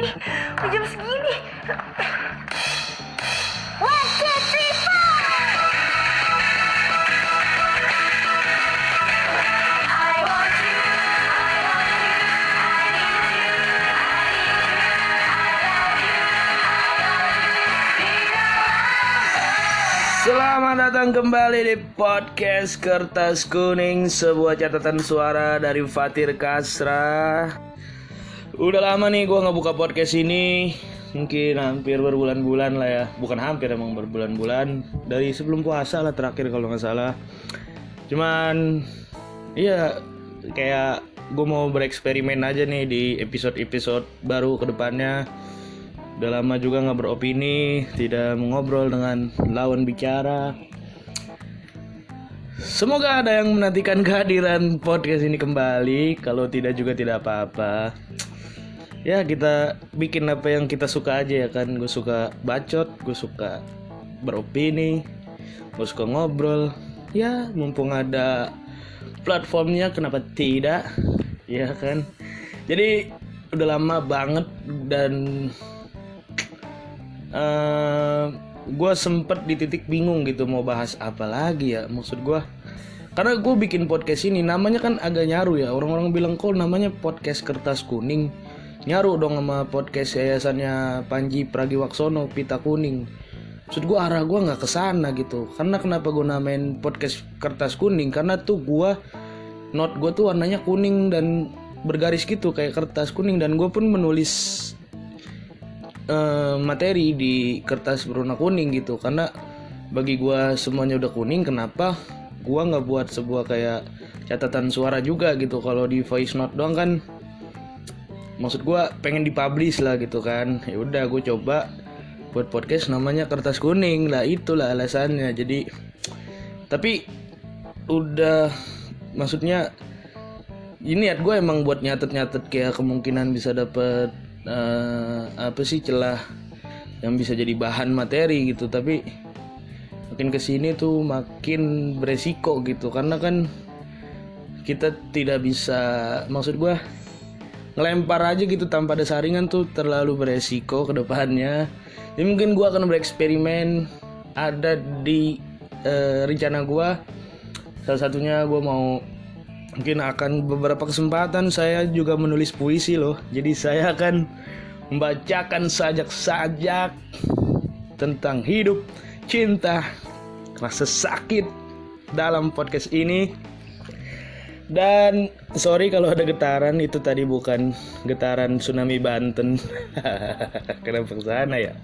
Ih, udah jam segini. Selamat datang kembali di podcast Kertas Kuning Sebuah catatan suara dari Fatir Kasra Udah lama nih gue nggak buka podcast ini Mungkin hampir berbulan-bulan lah ya Bukan hampir emang berbulan-bulan Dari sebelum puasa lah terakhir kalau nggak salah Cuman Iya Kayak gue mau bereksperimen aja nih di episode-episode baru ke depannya Udah lama juga nggak beropini, tidak mengobrol dengan lawan bicara. Semoga ada yang menantikan kehadiran podcast ini kembali. Kalau tidak juga tidak apa-apa. Ya kita bikin apa yang kita suka aja ya kan. Gue suka bacot, gue suka beropini, gue suka ngobrol. Ya mumpung ada platformnya, kenapa tidak? Ya kan. Jadi udah lama banget dan eh gue sempet di titik bingung gitu mau bahas apa lagi ya maksud gue karena gue bikin podcast ini namanya kan agak nyaru ya orang-orang bilang kok namanya podcast kertas kuning nyaru dong sama podcast yayasannya Panji Pragiwaksono Pita Kuning. Maksud gue arah gue nggak ke sana gitu. Karena kenapa gue namain podcast kertas kuning? Karena tuh gue note gue tuh warnanya kuning dan bergaris gitu kayak kertas kuning. Dan gue pun menulis eh, materi di kertas berwarna kuning gitu. Karena bagi gua semuanya udah kuning kenapa gua nggak buat sebuah kayak catatan suara juga gitu? Kalau di voice note doang kan maksud gua pengen dipublish lah gitu kan. Ya udah gue coba buat podcast namanya kertas kuning. Lah itulah alasannya. Jadi tapi udah maksudnya ini niat gue emang buat nyatet-nyatet kayak kemungkinan bisa dapet eh, apa sih celah yang bisa jadi bahan materi gitu. Tapi makin ke sini tuh makin beresiko gitu. Karena kan kita tidak bisa maksud gua ngelempar aja gitu tanpa ada saringan tuh terlalu beresiko ke depannya. Jadi mungkin gua akan bereksperimen. Ada di eh, rencana gua. Salah satunya gua mau mungkin akan beberapa kesempatan saya juga menulis puisi loh. Jadi saya akan membacakan sajak-sajak tentang hidup cinta rasa sakit dalam podcast ini dan sorry kalau ada getaran itu tadi bukan getaran tsunami Banten. Kenapa ke sana ya?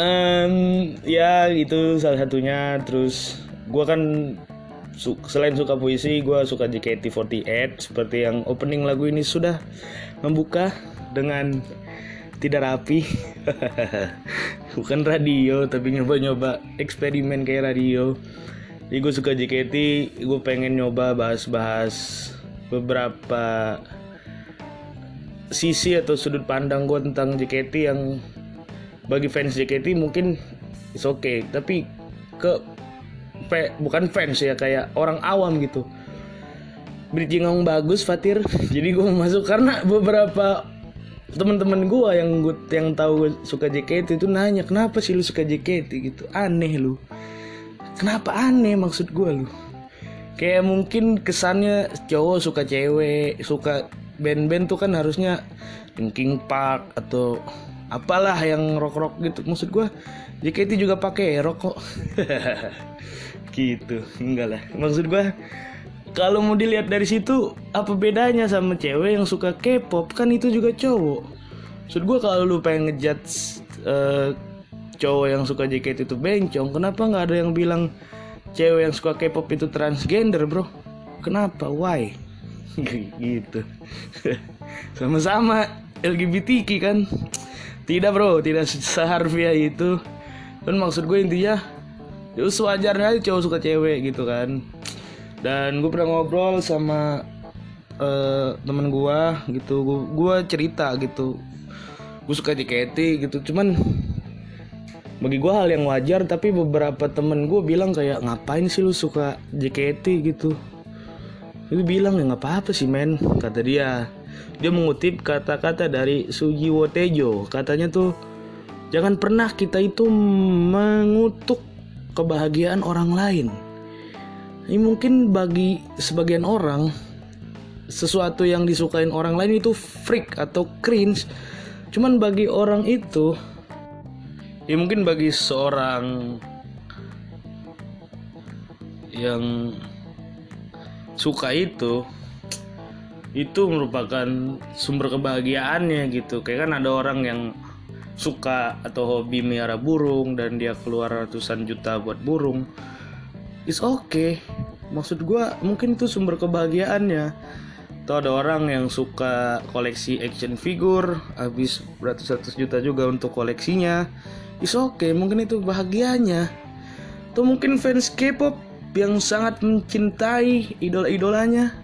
Em, ya itu salah satunya. Terus gua kan su- selain suka puisi gue suka JKT48 seperti yang opening lagu ini sudah membuka dengan tidak rapi. Bukan radio tapi nyoba-nyoba eksperimen kayak radio jadi gue suka JKT gue pengen nyoba bahas-bahas beberapa sisi atau sudut pandang gue tentang JKT yang bagi fans JKT mungkin is okay. Tapi ke pe- bukan fans ya kayak orang awam gitu. Bridging yang bagus Fatir. Jadi gue masuk karena beberapa teman-teman gue yang gue yang tahu suka JKT itu nanya kenapa sih lu suka JKT gitu. Aneh lu kenapa aneh maksud gue lu? Kayak mungkin kesannya cowok suka cewek suka band-band tuh kan harusnya Linkin Park atau apalah yang rock-rock gitu. Maksud gue JKT juga pakai rokok gitu enggak lah. Maksud gue kalau mau dilihat dari situ apa bedanya sama cewek yang suka K-pop? Kan itu juga cowok. Maksud gue kalau lu pengen ngejudge eh, cowok yang suka JKT itu bencong. Kenapa nggak ada yang bilang cewek yang suka K-pop itu transgender bro? Kenapa? Why? Gitu. Sama-sama LGBTQ kan? Tidak bro. Tidak seharfiah itu. Kan maksud gue intinya ya sewajarnya aja cowok suka cewek gitu kan. Dan gue pernah ngobrol sama eh, temen gue gitu. Gue cerita gitu. Gue suka JKT gitu. Cuman bagi gue hal yang wajar tapi beberapa temen gue bilang kayak ngapain sih lu suka JKT gitu? Itu bilang ya nggak apa-apa sih men kata dia. Dia mengutip kata-kata dari Sujiwo Tejo katanya tuh jangan pernah kita itu mengutuk kebahagiaan orang lain. Ini mungkin bagi sebagian orang sesuatu yang disukain orang lain itu freak atau cringe. Cuman bagi orang itu ya mungkin bagi seorang yang suka itu itu merupakan sumber kebahagiaannya gitu. Kayak kan ada orang yang suka atau hobi melihara burung dan dia keluar ratusan juta buat burung it's okay. Maksud gua mungkin itu sumber kebahagiaannya. Atau ada orang yang suka koleksi action figure habis beratus-ratus juta juga untuk koleksinya it's okay mungkin itu bahagianya. Atau mungkin fans K-pop yang sangat mencintai idola-idolanya.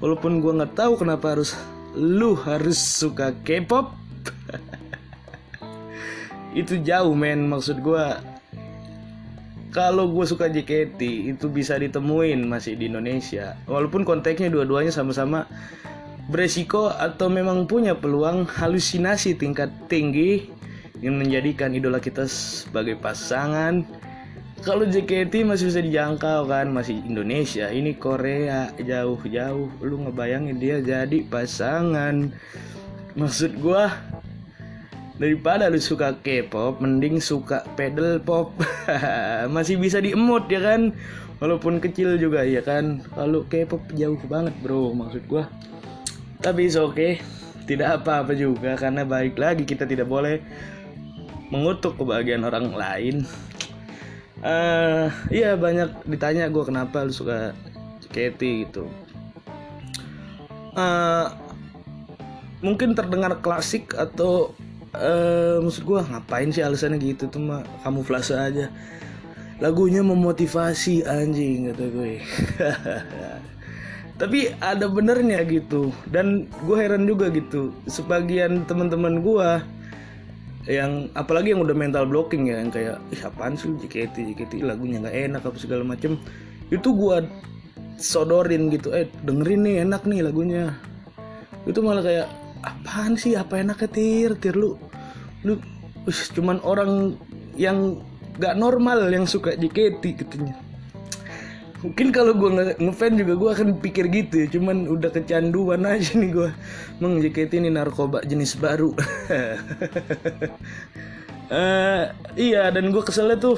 Walaupun gua nggak tahu kenapa harus lu harus suka K-pop. Itu jauh men maksud gua. Kalau gue suka JKT itu bisa ditemuin masih di Indonesia. Walaupun konteksnya dua-duanya sama-sama beresiko atau memang punya peluang halusinasi tingkat tinggi yang menjadikan idola kita sebagai pasangan. Kalau JKT masih bisa dijangkau kan masih Indonesia ini Korea jauh-jauh. Lu ngebayangin dia jadi pasangan. Maksud gua daripada lu suka K-pop mending suka pedal pop. Masih bisa diemut ya kan? Walaupun kecil juga ya kan? Kalau K-pop jauh banget bro maksud gua. Tapi oke okay. tidak apa-apa juga karena baik lagi kita tidak boleh mengutuk kebahagiaan orang lain. Eh iya banyak ditanya gue kenapa lu suka JKT gitu. Eh, mungkin terdengar klasik atau eh maksud gua ngapain sih alasannya gitu? Tuh mah kamuflase aja. Lagunya memotivasi anjing kata gue. Tapi ada benernya gitu. Dan gue heran juga gitu. Sebagian teman-teman gua yang apalagi yang udah mental blocking ya yang kayak ih apaan sih JKT JKT lagunya nggak enak apa segala macem. Itu gua sodorin gitu eh dengerin nih enak nih lagunya. Itu malah kayak apaan sih apa enaknya tir? Tir lu lu us, cuman orang yang gak normal yang suka JKT katanya mungkin kalau gue nge- ngefan juga gue akan pikir gitu ya. Cuman udah kecanduan aja nih gue emang JKT ini narkoba jenis baru. Eh, iya dan gue keselnya tuh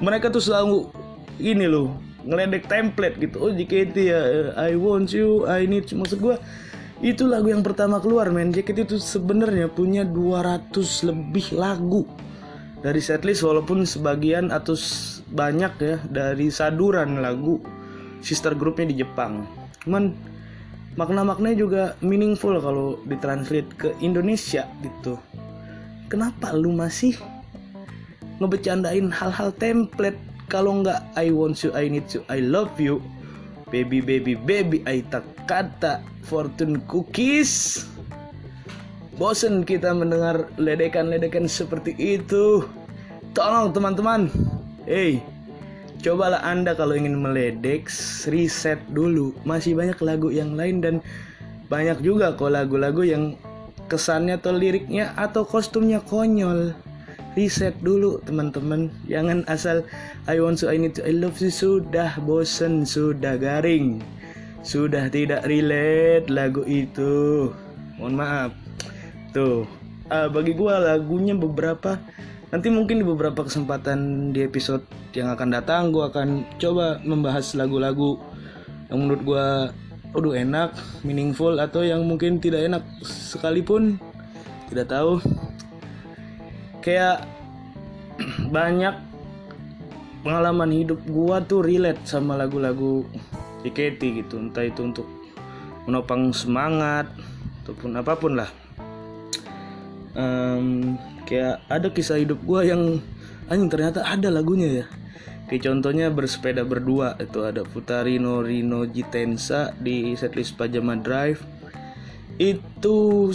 mereka tuh selalu ini loh ngeledek template gitu. Oh JKT ya eh, I want you I need you. Maksud gue itu lagu yang pertama keluar men. JKT itu sebenarnya punya 200 lebih lagu dari setlist walaupun sebagian atau banyak ya dari saduran lagu sister grupnya di Jepang. Cuman makna-maknanya juga meaningful kalau ditranslate ke Indonesia gitu. Kenapa lu masih ngebecandain hal-hal template kalau nggak I want you I need you I love you? Baby baby baby I tak kata fortune cookies. Bosen kita mendengar ledekan-ledekan seperti itu. Tolong teman-teman hey cobalah anda kalau ingin meledek riset dulu. Masih banyak lagu yang lain dan banyak juga kok lagu-lagu yang kesannya atau liriknya atau kostumnya konyol. Riset dulu teman-teman. Jangan asal I want to I need to I love you. Sudah bosen sudah garing. Sudah tidak relate lagu itu. Mohon maaf. Tuh eh, bagi gua lagunya beberapa nanti mungkin di beberapa kesempatan di episode yang akan datang gua akan coba membahas lagu-lagu yang menurut gua aduh enak meaningful atau yang mungkin tidak enak sekalipun. Tidak tahu. Kayak banyak pengalaman hidup gua tuh relate sama lagu-lagu JKT gitu. Entah itu untuk menopang semangat ataupun apa pun lah. Em, kayak ada kisah hidup gua yang anjing ternyata ada lagunya ya. Kayak contohnya bersepeda berdua itu ada Futarino Rino Jitensa di setlist Pajama Drive. Itu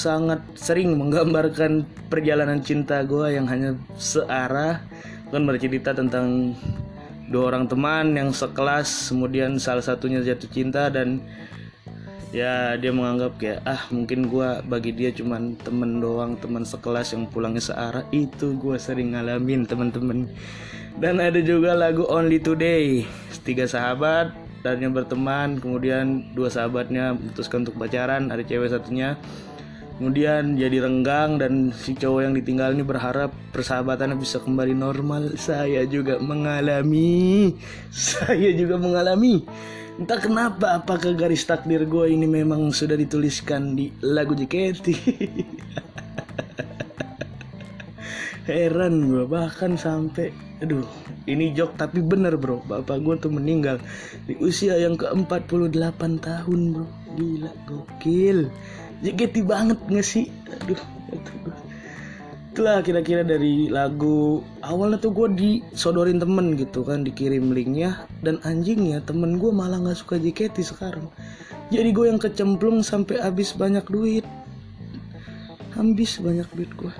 sangat sering menggambarkan perjalanan cinta gue yang hanya searah. Kan bercerita tentang dua orang teman yang sekelas kemudian salah satunya jatuh cinta dan ya dia menganggap kayak ah mungkin gua bagi dia cuman temen doang teman sekelas yang pulangnya searah. Itu gua sering ngalamin teman-teman dan ada juga lagu Only Today. Tiga sahabat yang berteman kemudian dua sahabatnya memutuskan untuk pacaran ada cewek satunya. Kemudian jadi renggang dan si cowok yang ditinggal ini berharap persahabatannya bisa kembali normal. Saya juga mengalami. Saya juga mengalami entah kenapa apakah garis takdir gue ini memang sudah dituliskan di lagu JKT heran gue bahkan sampai aduh ini jok tapi bener bro. Bapak gue tuh meninggal di usia yang ke 48 tahun bro. Gila gokil. JKT banget gak sih? Aduh itu gue itulah kira-kira dari lagu awalnya tuh gue disodorin temen gitu kan dikirim linknya. Dan anjingnya temen gue malah nggak suka JKT sekarang. Jadi gue yang kecemplung sampai habis banyak duit. Habis banyak duit gue